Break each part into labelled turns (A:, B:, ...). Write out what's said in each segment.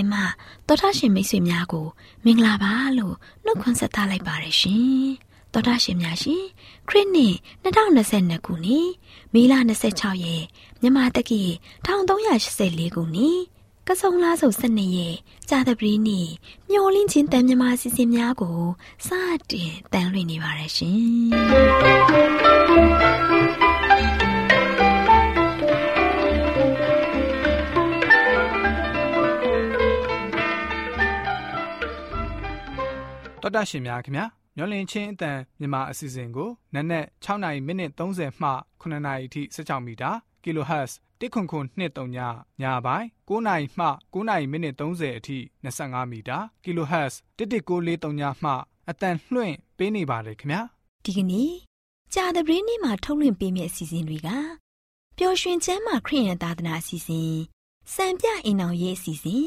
A: AWR ညှို့လင့်ချင်းတန်လွင့်အစီအစဉ်မှာတော်တာရှင်မိတ်ဆွေများကိုမင်္ဂလာပါလို့နှုတ်ခွန်းဆက်သလိုက်ပါရရှင်။တော်တာရှင်များရှင်ခရစ်နှစ်2022ခုနှစ်မေလ26ရက်မြန်မာတက္ကီ1384ခုနှစ်ကဆုံလားစုံ12ရက်ကြာသပတေးနေ့ညှို့လင့်ချင်းတန်မြန်မာအစီအစဉ်များကိုစတင်တန်လွင့်နေပါရရှင်။
B: တော်တာရှင်များခင်ဗျာမျောလင်းချင်းအတန်မြန်မာအစီအစဉ်ကိုနက်နက်6နိုင်မိနစ်30မှ9နိုင်အထိ16မီတာ kHz တစ်ခွန်ခွန်23ညညပိုင်း9နိုင်မှ9နိုင်မိနစ်30အထိ25မီတာ kHz 11943ညမှအတန်လွှင့်ပေးနေပါတယ်ခင်ဗျာ
A: ဒီကနေ့ကြာသပတေးနေ့မှာထုတ်လွှင့်ပေးမယ့်အစီအစဉ်တွေကပျော်ရွှင်ချမ်းသာခရိယန်သာသနာအစီအစဉ်စံပြအိမ်အောင်ရေးအစီအစဉ်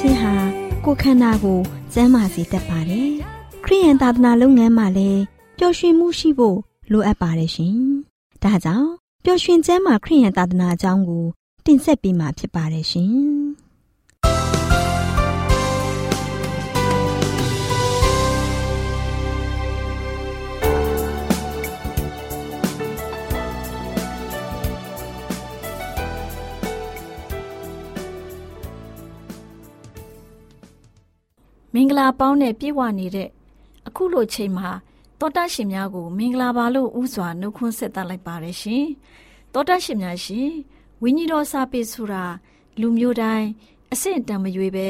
A: စိတ်ရွှင်လန်းခြင်းဟာကိုယ်ခန္ဓာကိုကျန်းမာစေတတ်ပါတယ်ခရိယန်သာသနာလုပ်ငန်းမှာလည်းပျော်ရွှင်မှုရှိဖို့လိုအပ်ပါတယ်ရှင်ဒါကြောင့်ပျော်ရွှင်ကျမ်းမာခရိယန်သာသနာအကြောင်းကိုတင်ဆက်ပေးမှာဖြစ်ပါတယ်ရှင်
C: မင်္ဂလာပေါင်းနဲ့ပြည့်ဝနေတဲ့အခုလိုချိန်မှာတောတာရှင်များကို မင်္ဂလာပါလို့ဥစွာနှုတ်ခွန်းဆက်သလိုက်ပါတယ်ရှင်တောတာရှင်များရှင်ဝိညာဉ်တော်စာပေဆိုတာလူမျိုးတိုင်းအဆင့်တန်မရွေပဲ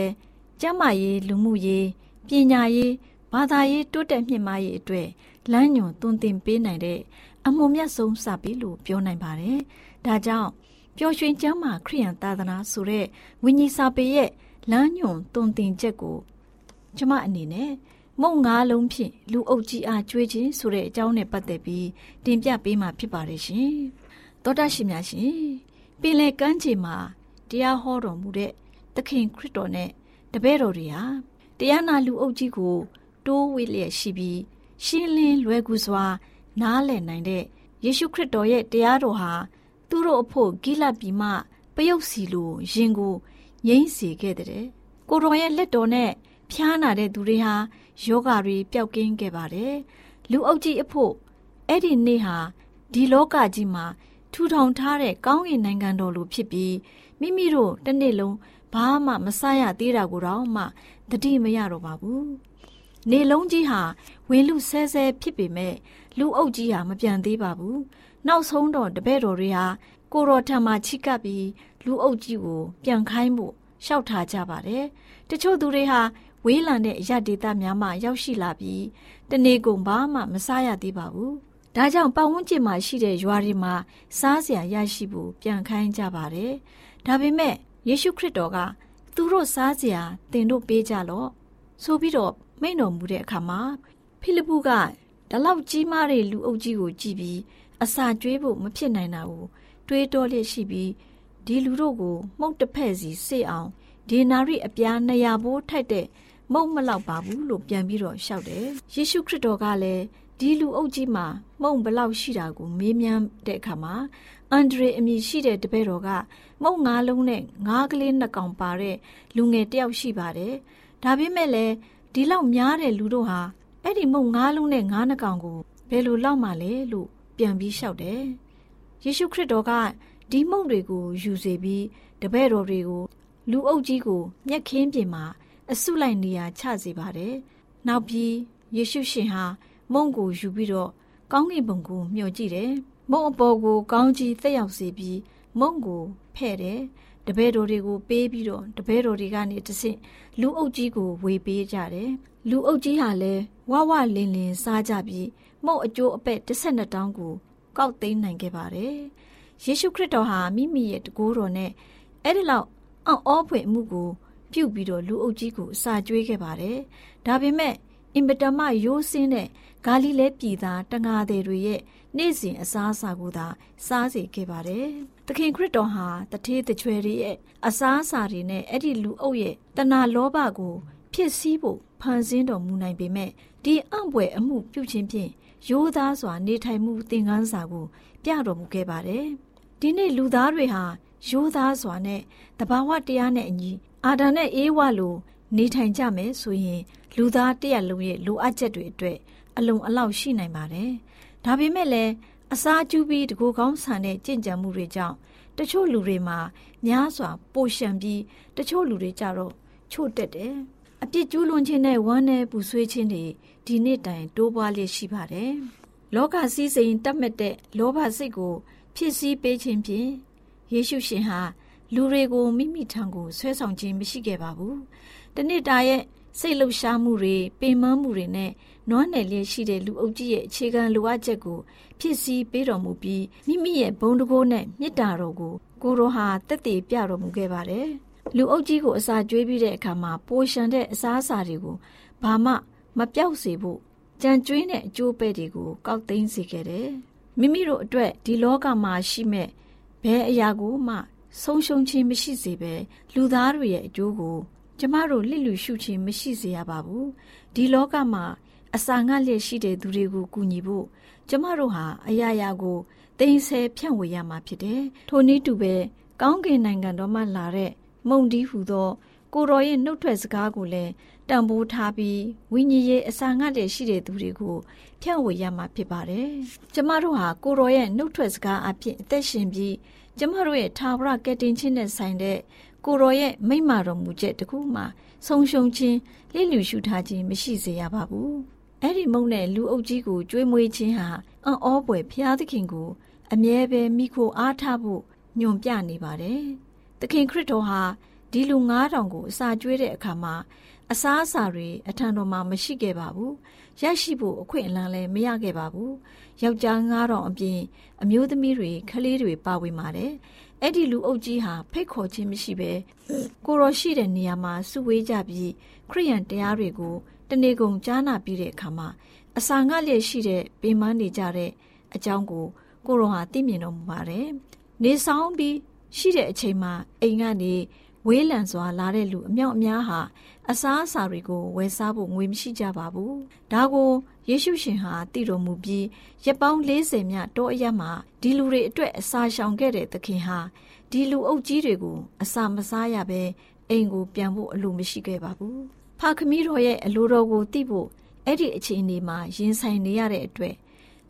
C: ကျမ်းမာရေးလူမှုရေးပညာရေးဘာသာရေးတိုးတက်မြင့်မားရေးအတွက်လမ်းညွန်သွန်သင်ပေးနိုင်တဲ့အမှုမြတ်ဆုံးစာပေလို့ပြောနိုင်ပါတယ်ဒါကြောင့်ပျော်ရွှင်ကျမ်းမာခရိယန်သာသနာဆိုတဲ့ဝိညာဉ်စာပေရဲ့လမ်းညွန်သွန်သင်ချက်ကို ကျမအနေနဲ့မုံငါးလုံးဖြင့်လူအုပ်ကြီးအားကျွေးခြင်းဆိုတဲ့အကြောင်းနဲ့ပတ်သက်ပြီးတင်ပြပေးမှာဖြစ်ပါတယ်ရှင်။သောတာရှင်များရှင်ပင်လေကမ်းခြေမှာတရားဟောတော်မူတဲ့သခင်ခရစ်တော်နဲ့တပည့်တော်တွေဟာတရားနာလူအုပ်ကြီးကို တိုးဝေလျက်ရှိပြီးရှင်းလင်းလွယ်ကူစွာ နားလည်နိုင်တဲ့ယေရှုခရစ်တော်ရဲ့တရားတော်ဟာသူတို့အဖို့ဂိလပြီမှပယုတ်စီလိုရင်ကိုငိမ့်စေခဲ့တဲ့ကိုတော်ရဲ့လက်တော်နဲ့ ဖျားနာတဲ့သူတွေဟာယောဂါတွေပျောက်ကင်းခဲ့ပါတယ်လူအုပ်ကြီးအဖို့အဲ့ဒီနေ့ဟာဒီလောကကြီးမှာထူထောင်ထားတဲ့ကောင်းကင်နိုင်ငံတော်လိုဖြစ်ပြီးမိမိတို့တစ်နေ့လုံးဘာမှမဆရသေးတာကိုတော့မှတတိမရတော့ပါဘူးနေလုံးကြီးဟာဝင်းလူဆဲဆဲဖြစ်ပေမဲ့လူအုပ်ကြီးဟာမပြန်သေးပါဘူးနောက်ဆုံးတော့တပည့်တော်တွေဟာကိုတော်ထံမှာချိကပ်ပြီးလူအုပ်ကြီးကိုပြန်ခိုင်းဖို့ရှောက်ထားကြပါတယ်တချို့သူတွေဟာ ဝေးလံတဲ့အရဒေတာများမှရောက်ရှိလာပြီးတနေ့ကုန်ဘာမှမစားရသေးပါဘူးဒါကြောင့်ပတ်ဝန်းကျင်မှာရှိတဲ့ရွာတွေမှာစားစရာရရှိဖို့ပြန်ခိုင်းကြပါတယ်ဒါပေမဲ့ယေရှုခရစ်တော်ကသူတို့စားစရာတင်တို့ပေးကြလော့ဆိုပြီးတော့မိန့်တော်မူတဲ့အခါမှာဖိလိပ္ပုကဒီလောက်ကြီးမားတဲ့လူအုပ်ကြီးကိုကြည့်ပြီးအစာကျွေးဖို့မဖြစ်နိုင်တာကိုတွေးတောလျက်ရှိပြီးဒီလူတို့ကိုမှုတ်တစ်ဖက်စီစေအောင်ဒေနာရိအပြား200ဘိုးထိုက်တဲ့ မုံမလောက်ပါဘူးလို့ပြန်ပြီးတော့ရှောက်တယ်ယေရှုခရစ်တော်ကလည်းဒီလူအုပ်ကြီးမှာမုံဘလောက်ရှိတာကိုမေးမြန်းတဲ့အခါမှာအန်ဒရေအမည်ရှိတဲ့တပည့်တော်ကမုံငါးလုံးနဲ့ငါးကလေးနှစ်ကောင်ပါတဲ့လူငယ်တယောက်ရှိပါတယ်ဒါပေမဲ့လည်းဒီလောက်များတဲ့လူတို့ဟာအဲ့ဒီမုံငါးလုံးနဲ့ငါးနှစ်ကောင်ကိုဘယ်လိုလောက်မှလဲလို့ပြန်ပြီးလျှောက်တယ်ယေရှုခရစ်တော်ကဒီမုံတွေကိုယူစေပြီးတပည့်တော်တွေကိုလူအုပ်ကြီးကိုမျက်ခင်းပြင်မှာ အဆုလိုက်နေရာချစေပါတယ်။နောက်ပြီးယေရှုရှင်ဟာမုံကိုယူပြီးတော့ကောင်းကင်ဘုံကိုမျှော်ကြည့်တယ်။မုံအပေါ်ကိုကောင်းကြီးသက်ရောက်စေပြီးမုံကိုဖဲ့တယ်။တပည့်တော်တွေကိုပေးပြီးတော့တပည့်တော်တွေကနေတဆင့်လူအုပ်ကြီးကိုဝေပေးကြတယ်။လူအုပ်ကြီးဟာလည်းဝဝလင်းလင်းစားကြပြီးမုံအကျိုးအပဲ့12တောင်းကိုကောက်သိမ်းနိုင်ခဲ့ပါတယ်။ယေရှုခရစ်တော်ဟာမိမိရဲ့တကိုးတော်နဲ့အဲ့ဒီလောက်အော့ဖွင့်မှုကို ပြုတ်ပြီးတော့လူအုပ်ကြီးကိုအစာကျွေးခဲ့ပါတယ်။ဒါပေမဲ့အင်ပတမရိုးစင်းတဲ့ဂါလိလဲပြည်သားတငါသည်တွေရဲ့နေ့စဉ်အစားအစာကိုသာစားစေခဲ့ပါတယ်။သခင်ခရစ်တော်ဟာတထေးတချွဲတွေရဲ့အစားအစာတွေနဲ့အဲ့ဒီလူအုပ်ရဲ့တဏှာလောဘကိုဖြစ်စည်းဖို့ဖန်ဆင်းတော်မူနိုင်ပေမဲ့ဒီအံ့ဘွယ်အမှုပြုခြင်းဖြင့်ရိုးသားစွာနေထိုင်မှုသင်ခန်းစာကို ပြတော်မူခဲ့ပါတယ်။ဒီနေ့လူသားတွေဟာရိုးသားစွာနဲ့တဘာဝတရားနဲ့အညီ အာဒံနဲ့အေးဝလိုနေထိုင်ကြမယ်ဆိုရင် လူသားတရက်လုံးရဲ့လိုအပ်ချက်တွေအတွက်အလုံးအလောက်ရှိနိုင်ပါတယ်။ဒါပေမဲ့လည်းအစာကျူးပြီးတကူကောင်းဆန်တဲ့ကြင်ကြံမှုတွေကြောင့်တချို့လူတွေမှာများစွာပိုရှံပြီးတချို့လူတွေကြတော့ချို့တက်တယ်။အပြစ်ကျူးလွန်ခြင်းနဲ့ဝမ်းနည်းပူဆွေးခြင်းတွေဒီနေ့တိုင်တိုးပွားလျက်ရှိပါတယ်။လောကစည်းစိမ်တတ်မဲ့တဲ့လောဘစိတ်ကို ဖြစ်စည်းပေးခြင်းဖြင့်ယေရှုရှင်ဟာ လူတွေကိုမိမိထံကိုဆွဲဆောင်ခြင်းမရှိခဲ့ပါဘူး။တနေ့တာရဲ့စိတ်လှုပ်ရှားမှုတွေပင်ပန်းမှုတွေနဲ့နွမ်းနယ်လျက်ရှိတဲ့လူအုပ်ကြီးရဲ့အခြေခံလိုအပ်ချက်ကိုဖြစ်စည်းပေးတော်မူပြီးမိမိရဲ့ဘုံတကိုးနဲ့မေတ္တာတော်ကိုကိုရောဟာတက်တည်ပြတော်မူခဲ့ပါတယ်။လူအုပ်ကြီးကိုအစာကျွေးပြီးတဲ့အခါမှာပိုရှန်တဲ့အစားအစာတွေကိုဘာမှမပြောက်စေဖို့ကြံကျွေးတဲ့အကျိုးပဲ့တွေကိုကောက်သိမ်းစေခဲ့တယ်။မိမိတို့အတွက်ဒီလောကမှာရှိမဲ့ဘယ်အရာကိုမှ ဆုံးရှုံးခြင်းမရှိစေဘဲလူသားတွေရဲ့အကျိုးကိုကျမတို့လစ်လူရှုခြင်းမရှိစေရပါဘူးဒီလောကမှာအစာငတ်လျက်ရှိတဲ့သူတွေကိုကူညီဖို့ကျမတို့ဟာအရာရာကိုတိမ်ဆဲဖြန့်ဝေရမှာဖြစ်တယ်ထိုနည်းတူပဲကောင်းကင်နိုင်ငံတော်မှလာတဲ့မုံဒီဟုသော ကိုတော်ရဲ့နှုတ်ထွက်စကားကိုလည်းတံပိုးထားပြီးဝိညာဉ်ရေးအစာငတ်လျက်ရှိတဲ့သူတွေကိုဖြန့်ဝေရမှာဖြစ်ပါတယ်ကျမတို့ဟာကိုတော်ရဲ့နှုတ်ထွက်စကားအဖြစ်အသက်ရှင်ပြီး ကျမတို့ရဲ့ထာဝရကယ်တင်ခြင်းနဲ့ဆိုင်တဲ့ကိုရောရဲ့မိမ့်မာတော်မူချက်တခုမှဆုံရှုံခြင်းလိလူရှုထားခြင်းမရှိစေရပါဘူးအဲ့ဒီမုံနဲ့လူအုပ်ကြီးကိုကြွေးမွေးခြင်းဟာအံ့ဩပွေဖျားသခင်ကို အမြဲပဲမိခိုအားထားဖို့ညွန်ပြနေပါတယ်။သခင်ခရစ်တော်ဟာ ဒီလူ9000ကိုအစာကျွေးတဲ့အခါမှာအစားအစာတွေအထံတော်မှာမရှိခဲ့ပါဘူး။ရရှိဖို့အခွင့်အလမ်းလည်းမရခဲ့ပါဘူး။ယောက်ျား9000အပြင်အမျိုးသမီးတွေကလေးတွေပါဝင်ပါတယ်။အဲ့ဒီလူအုပ်ကြီးဟာဖိတ်ခေါ်ခြင်းမရှိဘဲကိုရောရှိတဲ့နေရာမှာစုဝေးကြပြီးခရိယန်တရားတွေကိုတနေကုန်ကြားနာပြီးတဲ့အခါမှာအစာငတ်လျက်ရှိတဲ့ပေမန်းနေကြတဲ့အကြောင်းကိုကိုရောဟာသိမြင်တော်မူပါတယ်။နေဆောင်ပြီးရှိတဲ့အချိန်မှာအိမ်ကနေ ဝေးလံစွာလာတဲ့လူအမြောက်အများဟာအစားအစာတွေကိုဝယ်စားဖို့ငွေမရှိကြပါဘူး။ဒါကိုယေရှုရှင်ဟာတည်တော်မူပြီးရက်ပေါင်း40မြတောအရမှာဒီလူတွေအတွက်အစာရှောင်ခဲ့တဲ့သခင်ဟာဒီလူအုပ်ကြီးတွေကိုအစာမစားရဘဲအိမ်ကိုပြန်ဖို့အလိုမရှိခဲ့ပါဘူး။ဖခမီးတော်ရဲ့အလိုတော်ကိုသိဖို့အဲ့ဒီအခြေအနေမှာရင်ဆိုင်နေရတဲ့အတွက်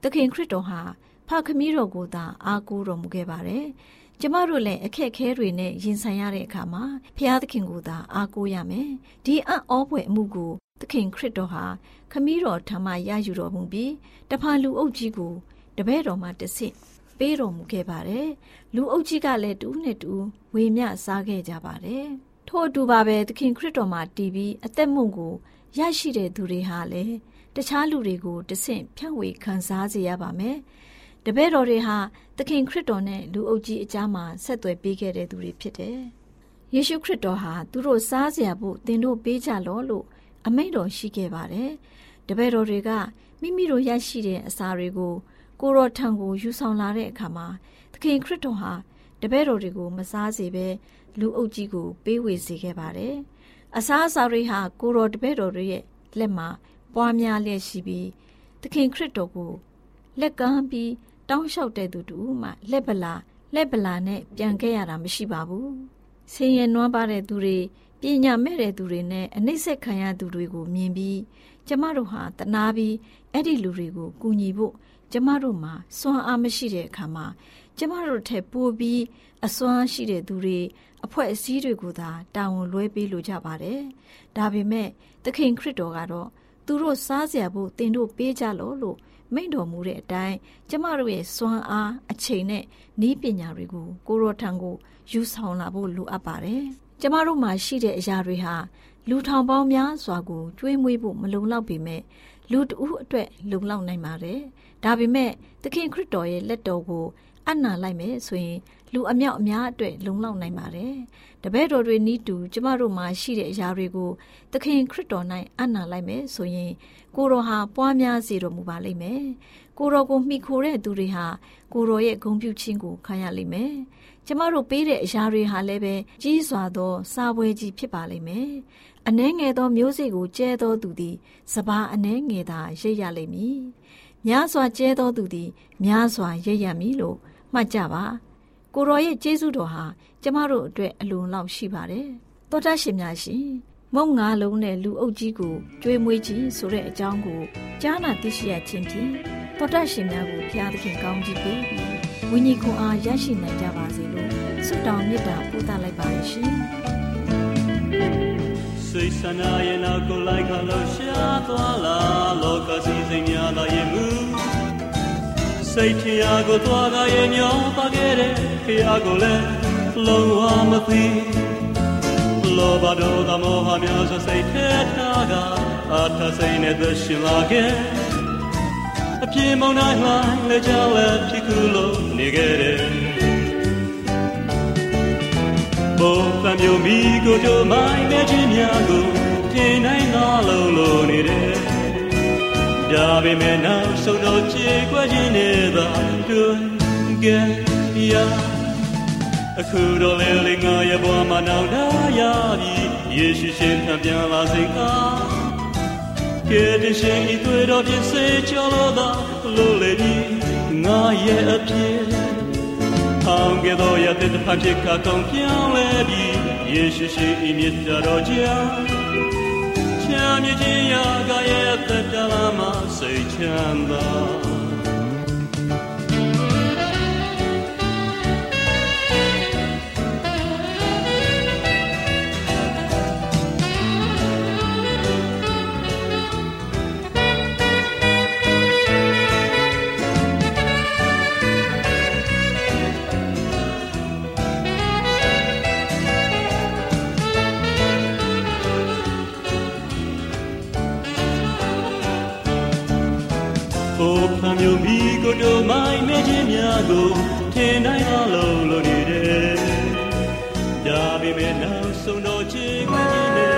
C: သခင်ခရစ်တော်ဟာဖခမီးတော်ကိုသာအားကိုးတော်မူခဲ့ပါတယ်။ ကျမတို့လည်းအခက်ခဲတွေနဲ့ရင်ဆိုင်ရတဲ့အခါမှာဖျားသခင်ကိုသာအားကိုးရမယ်။ဒီအံ့ဩဖွယ်အမှုကိုသခင်ခရစ်တော်ဟာခမည်းတော်ထံမှရယူတော်မူပြီးတဖန်လူအုပ်ကြီးကိုတပည့်တော်မှတဆင့်ပေးတော်မူခဲ့ပါတယ်။လူအုပ်ကြီးကလည်းတူးနဲ့တူးဝေမျှစားခဲ့ကြပါတယ်။ထို့အတူပါပဲသခင်ခရစ်တော်မှာတည်ပြီးအသက်မုံကိုရရှိတဲ့သူတွေဟာလည်းတခြားလူတွေကိုတဆင့်ဖြန့်ဝေခံစားစေရပါမယ်။ တပည့်တော်တွေဟာသခင်ခရစ်တော်နဲ့လူအုပ်ကြီးအကြားမှာဆက်သွယ်ပေးခဲ့တဲ့သူတွေဖြစ်တယ်။ယေရှုခရစ်တော်ဟာသူတို့စားစရာဖို့သင်တို့ပေးကြလောလို့အမိန့်တော်ရှိခဲ့ပါတယ်။တပည့်တော်တွေကမိမိတို့ရရှိတဲ့အစာတွေကိုကိုရောထံကိုယူဆောင်လာတဲ့အခါမှာသခင်ခရစ်တော်ဟာတပည့်တော်တွေကိုမစားစေဘဲလူအုပ်ကြီးကိုပေးဝေစေခဲ့ပါတယ်။အစားအစာတွေဟာကိုရောတပည့်တော်တွေရဲ့လက်မှာပွားများလျက်ရှိပြီးသခင်ခရစ်တော်ကိုလက်ကမ်းပြီး တောင်းလျှောက်တဲ့သူတူမှလက်ပလာလက်ပလာနဲ့ပြန်ခဲ့ရတာမရှိပါဘူးဆင်းရဲနွမ်းပါတဲ့သူတွေပညာမဲ့တဲ့သူတွေနဲ့အနှိမ့်ဆက်ခံရသူတွေကိုမြင်ပြီးကျမတို့ဟာတနာပြီးအဲ့ဒီလူတွေကိုကူညီဖို့ကျမတို့မှာစွမ်းအားမရှိတဲ့အခါမှာကျမတို့ထက်ပိုပြီးအစွမ်းရှိတဲ့သူတွေအဖွဲ့အစည်းတွေကိုသာတာဝန်လွှဲပေးလိုကြပါတယ်။ဒါပေမဲ့သခင်ခရစ်တော်ကတော့သူတို့စားစရာဖို့တင်တို့ပေးကြလို့လို့ မိန့်တော်မူတဲ့အတိုင်းကျမတို့ရဲ့စွမ်းအားအချိန်နဲ့ဤပညာတွေကိုကိုရောထံကိုယူဆောင်လာဖို့လိုအပ်ပါတယ်။ကျမတို့မှာရှိတဲ့အရာတွေဟာလူထောင်ပေါင်းများစွာကိုကျွေးမွေးဖို့မလုံလောက်ပေမဲ့ လူတဦးအတွက်လုံလောက်နိုင်ပါတယ်။ဒါပေမဲ့သခင်ခရစ်တော်ရဲ့လက်တော်ကိုအနံလိုက်မယ်ဆိုရင်လူအမြောက်အများအတွက်လုံလောက်နိုင်ပါတယ်။တပည့်တော်တွေနီးတူကျမတို့မှာရှိတဲ့အရာတွေကိုသခင်ခရစ်တော်၌အနံလိုက်မယ်ဆိုရင်ကိုတော်ဟာပွားများစေတော်မူပါလိမ့်မယ်။ကိုတော်ကိုမှီခိုတဲ့သူတွေဟာကိုတော်ရဲ့ဂုဏ်ပြုခြင်းကိုခံရလိမ့်မယ်။ ကျမတို့ပေးတဲ့အရာတွေဟာလည်းပဲကြီးစွာသော စာပွဲကြီးဖြစ်ပါလိမ့်မယ်။အနှဲငယ်သောမျိုးစေ့ကိုကျဲသောသူသည်စပါးအနှဲငယ်သာရိပ်ရလိမ့်မည်။များစွာကျဲသောသူသည်များစွာရိပ်ရမည်လို့မှတ်ကြပါ။ကိုတော်ရဲ့ကျေးဇူးတော်ဟာကျမတို့အတွက်အလွန်လောက်ရှိပါတယ်။သောတာရှင်များရှင်မုံငါလုံးနဲ့လူအုပ်ကြီးကိုကျွေးမွေးခြင်းဆိုတဲ့အကြောင်းကိုကြားနာသိရှိရခြင်းဖြင့်တော်တတ်ရှင်များကိုဘုရားသခင်ကောင်းကြီးပေးပြီး ဝိညာဉ်ခွန်အားရရှိနိုင်ကြပါစေလို့ဆုတောင်းမေတ္တာပို့သလိုက်ပါရှင်။
D: စိတ်ဆန္ဒရဲ့နောက်ကိုလိုက်ခလို့ရှာသွားလာလောကစည်းစိမ်များသာရဲ့မူစိတ်ထရာကိုသွားကရဲ့ညောပါခဲ့တဲ့ဖျားကိုလည်းလုံးဝမသိလောဘဒေါသမောဟများစွာစိတ်ထဲထားကအထစိတ်နဲ့သရှင်လာခဲ့ အပြင်းမောင်းနိုင်မှလည်းကြောက်လည်းဖြစ်ခုလို့နေခဲ့တယ်ဘုံကမျိုးမိကိုတို့မိုင်းတဲ့ခြင်းများကိုတင်နိုင်သောလုံးလို့နေတယ်ဒါပေမဲ့နောက်ဆုံးတော့ခြေခွဲခြင်းနဲ့သာတွေ့ခဲ့ရအခုတော့လေလေငါရဲ့ဘဝမှာနောက်လာရပြီယေရှုရှင်ထံပြန်လာစိတ် ကကဲတရှင်ဤတွေ့တော်ပြည့်စေကျော်လို့သာလို့လေပြီငါရဲ့အဖြစ်အောင်ကဲ့သို့ရတဲ့ဖန်ဖြစ်ကကောင်းပြောင်းလဲပြီယေရှုရှင်ဤမြတ်တော်ကြောင့်ချမ်းမြေခြင်းရာကရဲ့သက်တလာမှာစိတ်ချမ်းသာ တို့မိုင်းမဲခြင်းများကိုထင်တိုင်းအလုံးလို့နေတယ်ဒါပေမဲ့နောက်ဆုံးတော့ချေခွင့်ခြင်းနဲ့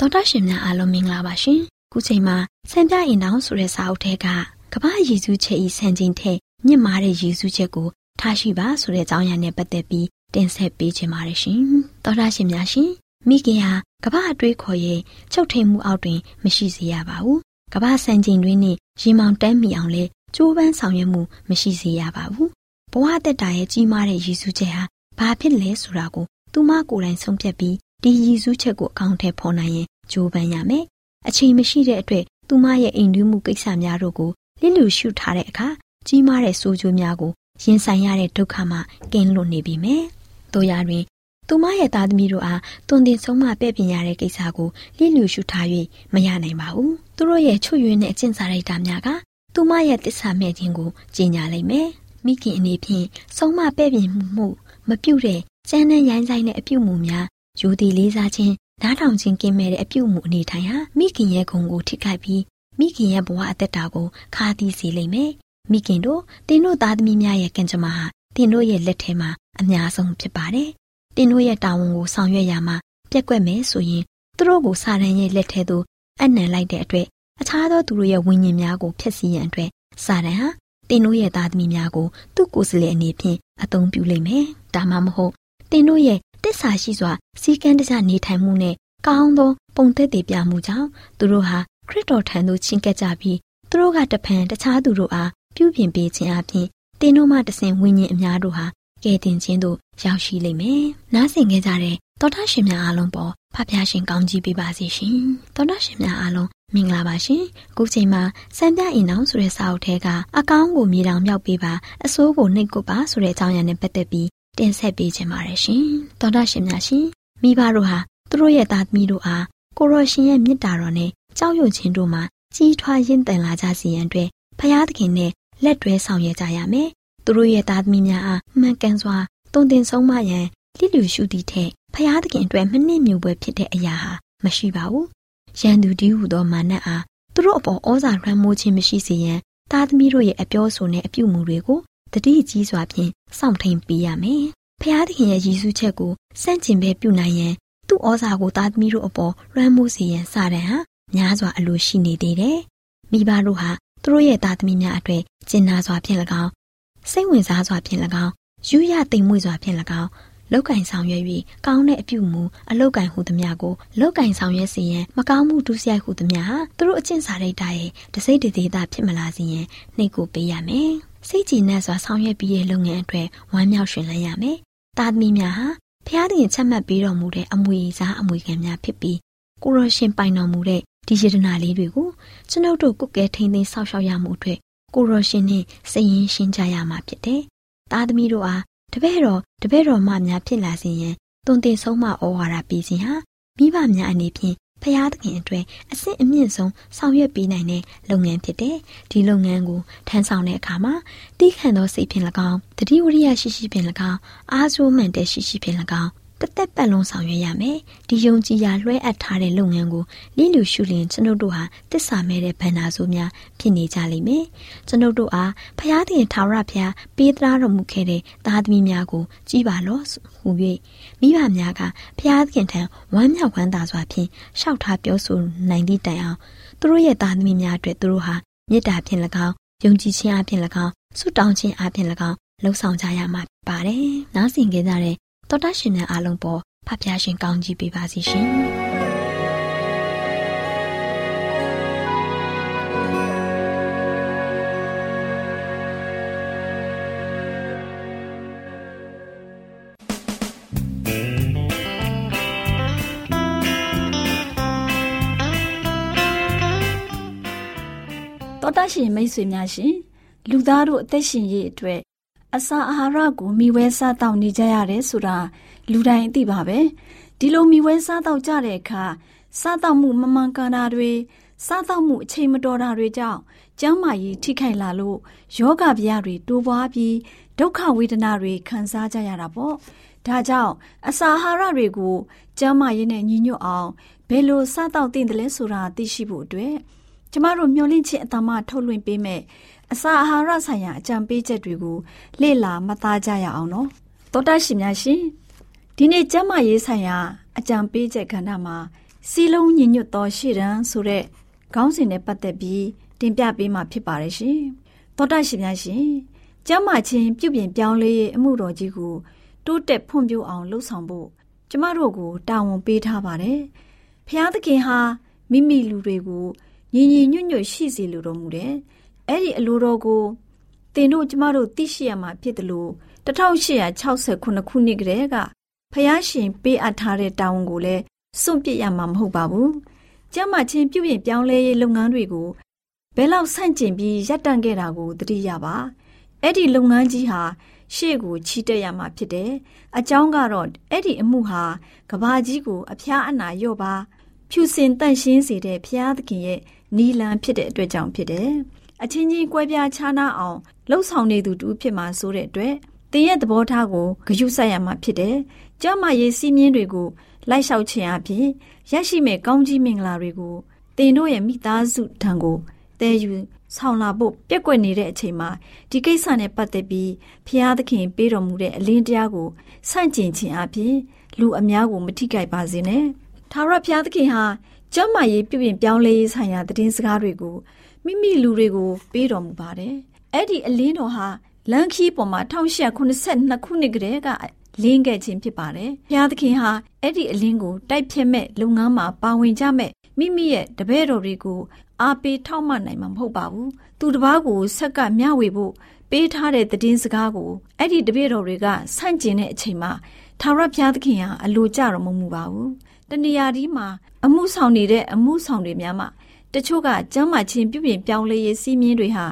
E: တော်တာရှင်များအားလုံးမင်္ဂလာပါရှင်။ခုချိန်မှာစံပြအင်တောင်ဆိုတဲ့စာအုပ်ထဲကကမ္ဘာရည်စူးချက်ဤစံချိန်ထက်မြင့်မားတဲ့ရည်စူးချက်ကိုထားရှိပါဆိုတဲ့အကြောင်းအရာနဲ့ပတ်သက်ပြီး တင်ဆက်ပေးချင်ပါတယ်ရှင်။တော်တာရှင်များရှင်မိခင်ဟာကမ္ဘာအတွေးခေါ်ရဲ့ချုပ်ထိန်မှုအောက်တွင် မရှိစေရပါဘူး။ကမ္ဘာစံချိန်တွင်နှင့်ရေမောင်တန်းမီအောင်လဲကြိုးပမ်းဆောင်ရွက်မှုမရှိစေရပါဘူး။ဘဝတက်တာရဲ့ကြီးမားတဲ့ရည်စူးချက်ဟာဘာဖြစ်လဲဆိုတာကိုသူမကိုယ်တိုင်ဆုံးဖြတ်ပြီးဒီရည်စူးချက်ကိုအကောင့်ထဲပေါ်နိုင်ရင်ကြိုးပမ်းရမယ်။အချိန်မရှိတဲ့အတွက်သူမရဲ့အိမ်တွင်းမှုကိစ္စများတို့ကိုလစ်လူရှုထားတဲ့အခါကြီးမားတဲ့ဆိုးကျိုးများကိုရင်ဆိုင်ရတဲ့ဒုက္ခမှကင်းလွတ်နေပြီမယ်။ တို့ရတွင်သူမရဲ့သားသမီးတို့အားတွင်တင်ဆုံးမပဲ့ပြင်ရတဲ့ကိစ္စကိုလစ်လူရှုထား၍မရနိုင်ပါဘူး။သူတို့ရဲ့ချွတ်ယွင်းတဲ့အကျင့်စာရိတ္တများကသူမရဲ့တစ္ဆာမဲ့ခြင်းကိုကျင်ညာလိမ့်မယ်။မိခင်အနေဖြင့်ဆုံးမပဲ့ပြင်မှုမပြုတ်တဲ့ကျန်းတဲ့ရိုင်းဆိုင်တဲ့အပြုတ်မှုများယူသည်လေးစားခြင်းနားထောင်ခြင်းကင်းမဲ့တဲ့အပြုတ်မှုအနေထိုင်ဟာမိခင်ရဲ့ဂုဏ်ကိုထိခိုက်ပြီးမိခင်ရဲ့ဘဝအသက်တာကိုခါသီးစေလိမ့်မယ်။မိခင်တို့တင်းတို့သားသမီးများရဲ့ကံကြမ္မာဟာ တင်းတို့ရဲ့လက်ထဲမှာအများဆုံးဖြစ်ပါတယ်။တင်းတို့ရဲ့တာဝန်ကိုဆောင်ရွက်ရမှာပြက်ကွက်မယ်ဆိုရင်သူတို့ကိုစာရန်ရဲ့လက်ထဲသို့အနံလိုက်တဲ့အတွက်အခြားသောသူတို့ရဲ့ဝိညာဉ်များကိုဖျက်ဆီးရန်အတွက်စာရန်ဟာတင်းတို့ရဲ့သားသမီးများကိုသူ့ကိုယ်စားလှယ်အနေဖြင့်အသုံးပြုလိမ့်မယ်။ဒါမှမဟုတ်တင်းတို့ရဲ့တစ္ဆာရှိစွာစီကံတကြနေထိုင်မှုနဲ့ကောင်းသောပုံသက်တည်ပြမှုကြောင့်သူတို့ဟာခရစ်တော်ထံသို့ချဉ်ကပ်ကြပြီးသူတို့ကတဖန်တခြားသူတို့အားပြုပြင်ပေးခြင်းအပြင် တင်းတို့မှတဆင်ဝိညာဉ်အများတို့ဟာကယ်တင်ခြင်းသို့ရောက်ရှိလိမ့်မယ်။နားဆင်ခဲ့ကြတဲ့သောတာရှင်များအားလုံးပေါ်ဖဖျားရှင်ကောင်းကြီးပေးပါစေရှင်။သောတာရှင်များအားလုံးမင်္ဂလာပါရှင်။အခုချိန်မှာစံပြအင်အောင်ဆိုတဲ့စာအုပ်ထဲကအကောင်းကိုမြေတောင်မြောက်ပေးပါအဆိုးကိုနှိပ်ကွပ်ပါဆိုတဲ့အကြောင်းအရာနဲ့ပတ်သက်ပြီးတင်ဆက်ပေးခြင်းပါတယ်ရှင်။သောတာရှင်များရှင်မိဘတို့ဟာသူတို့ရဲ့သားသမီးတို့အားကိုရောရှင်ရဲ့မေတ္တာတော်နဲ့ကြောက်ရွံ့ခြင်းတို့မှာကြီးထွားရင့်တန်လာကြစီရန်အတွက်ဖရာသခင်နဲ့ လက်တွဲဆောင်ရွက်ကြရမယ်။သူတို့ရဲ့သားသမီးများအားမှန်ကန်စွာတုံတင်ဆုံးမရန်လိလူရှုသည့်ထက်ဖရာသခင်အတွက်မနှင့်မြူပွဲဖြစ်တဲ့အရာဟာမရှိပါဘူး။ရန်သူဒီဟုသောမာနအားသူတို့အပေါ်ဩဇာလွှမ်းမိုးခြင်းမရှိစေရန်သားသမီးတို့ရဲ့အပြောဆိုနဲ့အပြုမူတွေကိုတတိကြီးစွာဖြင့်စောင့်ထိန်ပေးရမယ်။ဖျားသခင်ရဲ့ရည်စူးချက်ကိုစန့်ကျင်ပဲပြုနိုင်ရန်သူ့ဩဇာကိုသားသမီးတို့အပေါ်လွှမ်းမိုးစေရန်စတဲ့ဟာများစွာအလိုရှိနေသေးတယ်။မိဘတို့ဟာ သူတို့ရဲ့သားသမီးများအတွေ့ကျင်နာစွာဖြင့်၎င်းစိတ်ဝင်စားစွာဖြင့်၎င်းယူရသိမ်မွေ့စွာဖြင့်၎င်းလောက်ကင်ဆောင်ရွက်၍ကောင်းတဲ့အပြုမူအလောက်ကင်ဟုသမျှကိုလောက်ကင်ဆောင်ရွက်စေရန်မကောင်းမှုဒုစရိုက်ဟုသမျှဟာသူတို့အကျင့်စာရိတ္တရဲ့တစိမ့်တသေးတာဖြစ်မလာစေရန်နှိတ်ကိုပေးရမယ်။စိတ်ကြည်နက်စွာဆောင်ရွက်ပြီးတဲ့လုပ်ငန်းအတွက်ဝမ်းမြောက်ရှင်လန်းရမယ်။သားသမီးများဟာဖျားတင်ချက်မှတ်ပေးတော်မူတဲ့အမွေစားအမွေခံများဖြစ်ပြီးကိုရရှင်ပိုင်တော်မူတဲ့ ဒီယတနာလေးတွေကိုကျွန်ုပ်တို့ကုတ်ကဲထိန်သိမ်းဆောက်ရှောက်ရမှုအတွက်ကိုရရှင်နဲ့စိတ်ရင်းရှင်းကြရမှာဖြစ်တယ်။သားသမီးတို့အားတပည့်တော်တပည့်တော်မများဖြစ်လာစေရန်တွင်တင်ဆုံးမဩဝါဒပေးခြင်းဟာမိဘများအနေဖြင့်ဖျားသခင်အတွက်အဆင့်အမြင့်ဆုံးဆောင်ရွက်ပေးနိုင်တဲ့လုပ်ငန်းဖြစ်တယ်။ဒီလုပ်ငန်းကိုထမ်းဆောင်တဲ့အခါမှာတီးခံသောစိတ်ဖြင့်၎င်းတတိဝရိယရှိရှိဖြင့်၎င်းအားစိုးမှန်တဲ့ရှိရှိဖြင့်၎င်း တသက်ပတ်လုံးဆောင်ရွက်ရမယ်။ဒီယုံကြည်ရာလွှဲအပ်ထားတဲ့လုပ်ငန်းကိုလိလူရှုလင်ကျွန်ုပ်တို့ဟာတစ္ဆာမဲ့တဲ့ဗန္နာဆိုးများဖြစ်နေကြလိမ့်မယ်။ကျွန်ုပ်တို့အားဖျားတင်ထာဝရဘုရားပေးသနာတော်မူခဲ့တဲ့သားသမီးများကိုကြည်ပါလော့ဟူ၍မိဘများကဖျားသခင်ထံဝမ်းမြောက်ဝမ်းသာစွာဖြင့်ရှောက်ထားပြောဆိုနိုင်သည့်တိုင်အောင်သူတို့ရဲ့သားသမီးများအတွက်သူတို့ဟာမေတ္တာဖြင့်၎င်းယုံကြည်ခြင်းအပြင်၎င်းဆုတောင်းခြင်းအပြင်၎င်းလှုပ်ဆောင်ကြရမှာပါတယ်။နားဆင်ကြတဲ့ တော်တရှင်များအားလုံးပေါ်ဖဖျားရှင်ကောင်းကြီးပေးပါစီရှင်
C: တော်တရှင်မိတ်ဆွေများရှင်လူသားတို့အသက်ရှင်ရေးအတွက် အစာအာဟာရကိုမိဝဲစားတောက်နေကြရတယ်ဆိုတာလူတိုင်းသိပါပဲဒီလိုမိဝဲစားတောက်ကြတဲ့အခါစားတောက်မှုမမှန်ကန်တာတွေစားသောက်မှုအချိန်မတော်တာတွေကြောင့်ကျန်းမာရေးထိခိုက်လာလို့ယောဂဗျာတွေတိုးပွားပြီးဒုက္ခဝေဒနာတွေခံစားကြရတာပေါ့ဒါကြောင့်အစာအာဟာရတွေကိုကျန်းမာရေးနဲ့ညီညွတ်အောင်ဘယ်လိုစားသောက်သင့်တယ်လဲဆိုတာသိရှိဖို့အတွက်ကျမတို့မျှဝင့်ခြင်းအတမထုတ်လွှင့်ပေးမယ် အစာအာဟာရဆိုင်ရာအကြံပေးချက်တွေကိုလေ့လာမှတ်သားကြရအောင်နော်သောတာရှင်များရှင်ဒီနေ့ကျမ်းမာရေးဆိုင်ရာအကြံပေးချက်ကဏ္ဍမှာစီလုံးညီညွတ်သောရှေ့တန်းဆိုတဲ့ခေါင်းစဉ်နဲ့ပတ်သက်ပြီးတင်ပြပေးမှာဖြစ်ပါတယ်ရှင်သောတာရှင်များရှင်ကျမ်းမာခြင်းပြုပြင်ပြောင်းလဲရေးအမှုတော်ကြီးကိုတိုးတက်ဖွံ့ဖြိုးအောင်လှုပ်ဆောင်ဖို့ကျမတို့ကိုတာဝန်ပေးထားပါတယ်ဖျားသခင်ဟာမိမိလူတွေကိုညီညီညွတ်ညွတ်ရှိစေလိုတော်မူတယ် အဲ့ဒီအလိုတော်ကိုတင်တို့ကျမတို့သိရှိရမှာဖြစ်တယ်လို့1869ခုနှစ်ကတည်းကဖျားရှင်ပေးအပ်ထားတဲ့တာဝန်ကိုလည်းစွန့်ပစ်ရမှာမဟုတ်ပါဘူး။ကျမချင်းပြုပြင်ပြောင်းလဲရေးလုပ်ငန်းတွေကိုဘယ်လောက်ဆန့်ကျင်ပြီးရပ်တန့်ခဲ့တာကိုသတိရပါ။အဲ့ဒီလုပ်ငန်းကြီးဟာရှေ့ကိုချီတက်ရမှာဖြစ်တယ်။အကြောင်းကတော့အဲ့ဒီအမှုဟာကဘာကြီးကိုအဖျားအနာရော့ပါဖြူစင်တန့်ရှင်းစေတဲ့ဖျားသခင်ရဲ့နီလန်ဖြစ်တဲ့အတွက်ကြောင့်ဖြစ်တယ်။ အချင်းချင်းကွဲပြားခြားနားအောင်လှုပ်ဆောင်နေသူတူဖြစ်မှာဆိုတဲ့အတွက်တင်ရဲ့သဘောထားကိုဂရုစိုက်ရမှာဖြစ်တယ်။ကျမရေးစီးမြင်တွေကိုလိုက်လျှောက်ခြင်းအပြင်ရရှိမဲ့ကောင်းကြီးမင်္ဂလာတွေကိုတင်တို့ရဲ့မိသားစုထံကိုတည်ယူဆောင်လာဖို့ပြက်ကွက်နေတဲ့အချိန်မှာဒီကိစ္စနဲ့ပတ်သက်ပြီးဖျားသခင်ပေးတော်မူတဲ့အလင်းတရားကိုဆန့်ကျင်ခြင်းအပြင်လူအများကိုမထိခိုက်ပါစေနဲ့။ထာဝရဘုရားသခင်ဟာကျမ်းမာရေးပြုပြင်ပြောင်းလဲရေးဆိုင်ရာသတင်းစကားတွေကို မိမိလူတွေကိုပေးတော်မူပါတယ်။အဲ့ဒီအလင်းတော်ဟာလန်ခီပေါ်မှာ1882ခုနှစ်ကတည်းကလင်းခဲ့ခြင်းဖြစ်ပါတယ်။ဘုရားသခင်ဟာအဲ့ဒီအလင်းကိုတိုက်ဖြတ်မဲ့လုပ်ငန်းမှာပါဝင်ကြမဲ့မိမိရဲ့တပည့်တော်တွေကိုအားပေးထောက်မနိုင်မှာမဟုတ်ပါဘူး။သူတစ်ပါးကိုဆက်ကမျှဝေဖို့ပေးထားတဲ့သတင်းစကားကိုအဲ့ဒီတပည့်တော်တွေကဆန့်ကျင်တဲ့အချိန်မှာထာဝရဘုရားသခင်ဟာအလိုကြတော်မမူပါဘူး။တဏှာဒီမှာအမှုဆောင်နေတဲ့အမှုဆောင်တွေများမှာ တချို့ကကျမ်းမာခြင်းပြုပြင်ပြောင်းလဲရေးစီးမြင်တွေဟာ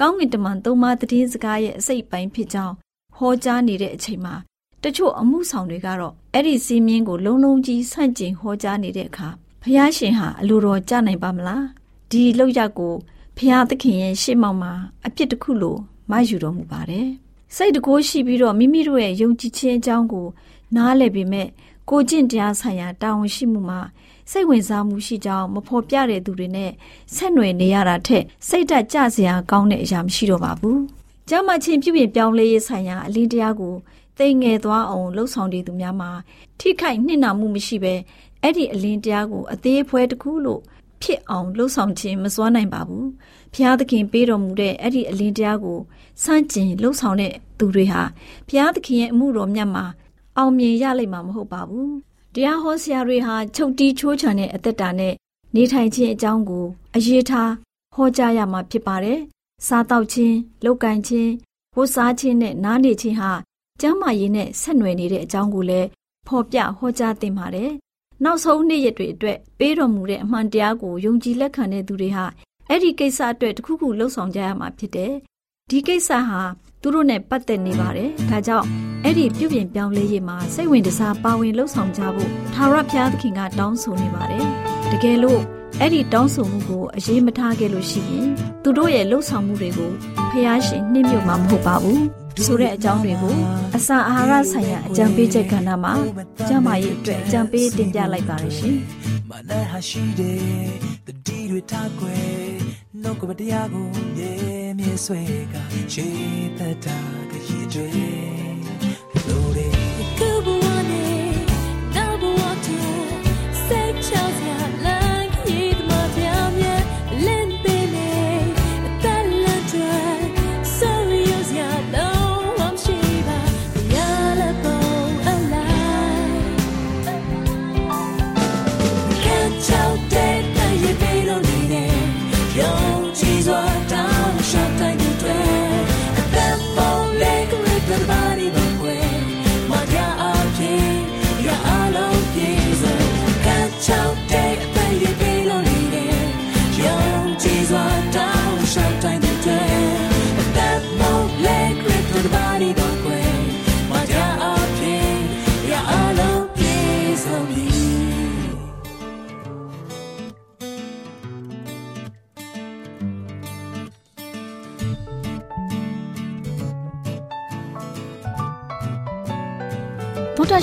C: ကောင်းကင်တမန်သုံးပါးသတင်းစကားရဲ့အစိတ်ပိုင်းဖြစ်ကြောင်းဟောကြားနေတဲ့အချိန်မှာတချို့အမှုဆောင်တွေကတော့အဲ့ဒီစီးမြင်ကိုလုံးလုံးကြီးဆန့်ကျင်ဟောကြားနေတဲ့အခါဖះရှင်ဟာအလိုတော်ကြနိုင်ပါမလားဒီလောက်ရကိုဖះသခင်ရဲ့ရှေ့မှောက်မှာအပြစ်တစ်ခုလိုမယူတော်မူပါတယ်စိတ်တကိုးရှိပြီးတော့မိမိတို့ရဲ့ယုံကြည်ခြင်းအကြောင်းကိုနားလည်ပေမဲ့ ကိုကျင့်တရားဆိုင်ရာတာဝန်ရှိမှုမှာစိတ်ဝင်စားမှုရှိကြောင်းမဖော်ပြတဲ့သူတွေနဲ့ဆက်နွယ်နေရတာထက်စိတ်ဓာတ်ကြစရာကောင်းတဲ့အရာမရှိတော့ပါဘူး။ကျမ်းမာခြင်းပြုပြင်ပြောင်းလဲရေးဆိုင်ရာအလင်းတရားကိုသိငယ်သွားအောင်လှုပ်ဆောင်နေသူများမှာထိခိုက်နှိမ့်နာမှုမရှိဘဲအဲ့ဒီအလင်းတရားကိုအသေးဖွဲတစ်ခုလို့ဖြစ်အောင်လှုပ်ဆောင်ခြင်းမစွမ်းနိုင်ပါဘူး။ဘုရားသခင်ပေးတော်မူတဲ့အဲ့ဒီအလင်းတရားကိုစန့်ကျင်လှုပ်ဆောင်တဲ့သူတွေဟာဘုရားသခင်ရဲ့အမှုတော်မြတ်မှာ အောင်မြင်ရလိမ့်မှာမဟုတ်ပါဘူးတရားဟောဆရာတွေဟာချုပ်တီးချိုးချံတဲ့အသက်တာနဲ့နေထိုင်ခြင်းအကြောင်းကိုအရေးထားဟောကြားရမှာဖြစ်ပါတယ်။စားတောက်ခြင်း၊လုပ်ကင်ခြင်း၊ဝတ်စားခြင်းနဲ့နားနေခြင်းဟာကျမ်းမာရေးနဲ့ဆက်နွယ်နေတဲ့အကြောင်းကိုလည်းဖော်ပြဟောကြားသင့်ပါတယ်။နောက်ဆုံးနေ့ရက်တွေအတွက်ပေးတော်မူတဲ့အမှန်တရားကိုယုံကြည်လက်ခံတဲ့သူတွေဟာအဲ့ဒီကိစ္စအတွက်တခုခုလှုပ်ဆောင်ကြရမှာဖြစ်တယ်။ ဒီကိစ္စဟာသူတို့နဲ့ပတ်သက်နေပါတယ်။ဒါကြောင့်အဲ့ဒီပြုပြင်ပြောင်းလဲရေးမှာစိတ်ဝင်စားပါဝင်လှုပ်ဆောင်ကြဖို့ထာဝရဘုရားသခင်ကတောင်းဆိုနေပါတယ်။တကယ်လို့အဲ့ဒီတောင်းဆိုမှုကိုအရေးမထားခဲ့လို့ရှိရင်သူတို့ရဲ့လှုပ်ဆောင်မှုတွေကိုဖះရှင်နှိမ့်မြုပ်မှာမဟုတ်ပါဘူး။ဆိုတဲ့အကြောင်းတွေကိုအစာအာဟာရဆိုင်ရာအကြံပေးချက်ကဏ္ဍမှာကျမရဲ့အတွက်အကြံပေးတင်ပြလိုက်ပါရရှင်။မနက်ဟာရှိ တယ်တတိတွေထားွယ်နှုတ်ကပတရားကိုမြဲမြဲဆွဲကရှေးသက်တာကရည်တွေ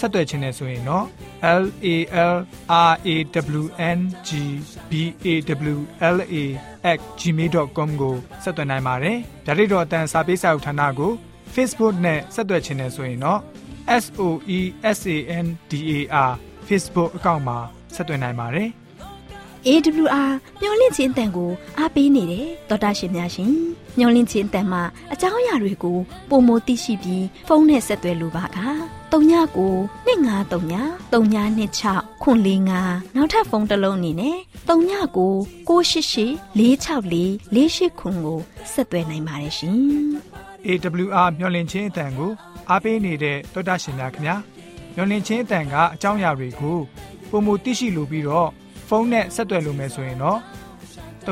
B: ဆက်သွယ်ခြင်းနဲ့ဆိုရင်တော့ l a l r a w n g b a w l a @gmail.com ကိုဆက်သွင်းနိုင်ပါတယ်။ဒါ့အပြင်တော့အတန်းစာပေးစာဥထာဏာကို Facebook နဲ့ဆက်သွယ်ခြင်းနဲ့ဆိုရင်တော့ s o e s a n d a r Facebook အကောင့်မှာဆက်သွင်းနိုင်ပါတယ်။
E: AWR မျော်လင့်ခြင်းတန်ကိုအားပေးနေတယ်တော်တာရှင်များရှင်မျော်လင့်ခြင်းတန်မှာအကြောင်းအရာတွေကိုပုံမသိရှိပြီးဖုန်းနဲ့ဆက်သွယ်လိုပါက 39ကို2939 3926ခွန်45နောက်ထပ်ဖုန်းတစ်လုံးအနေနဲ့39ကို688 464 48ခွန်ကိုဆက်သွယ်နိုင်ပါတယ်ရှင်
B: AWR မျော်လင့်ခြင်းအတန်ကိုအားပေးနေတဲ့တော်တာရှင်များခင်ဗျာမျော်လင့်ခြင်းအတန်ကအကြောင်းအရာတွေကိုပုံမသိရှိလိုပြီးတော့ဖုန်းနဲ့ဆက်သွယ်လို့မယ်ဆိုရင်တော့39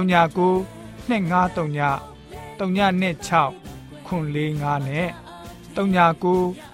B: 253 396 945နဲ့39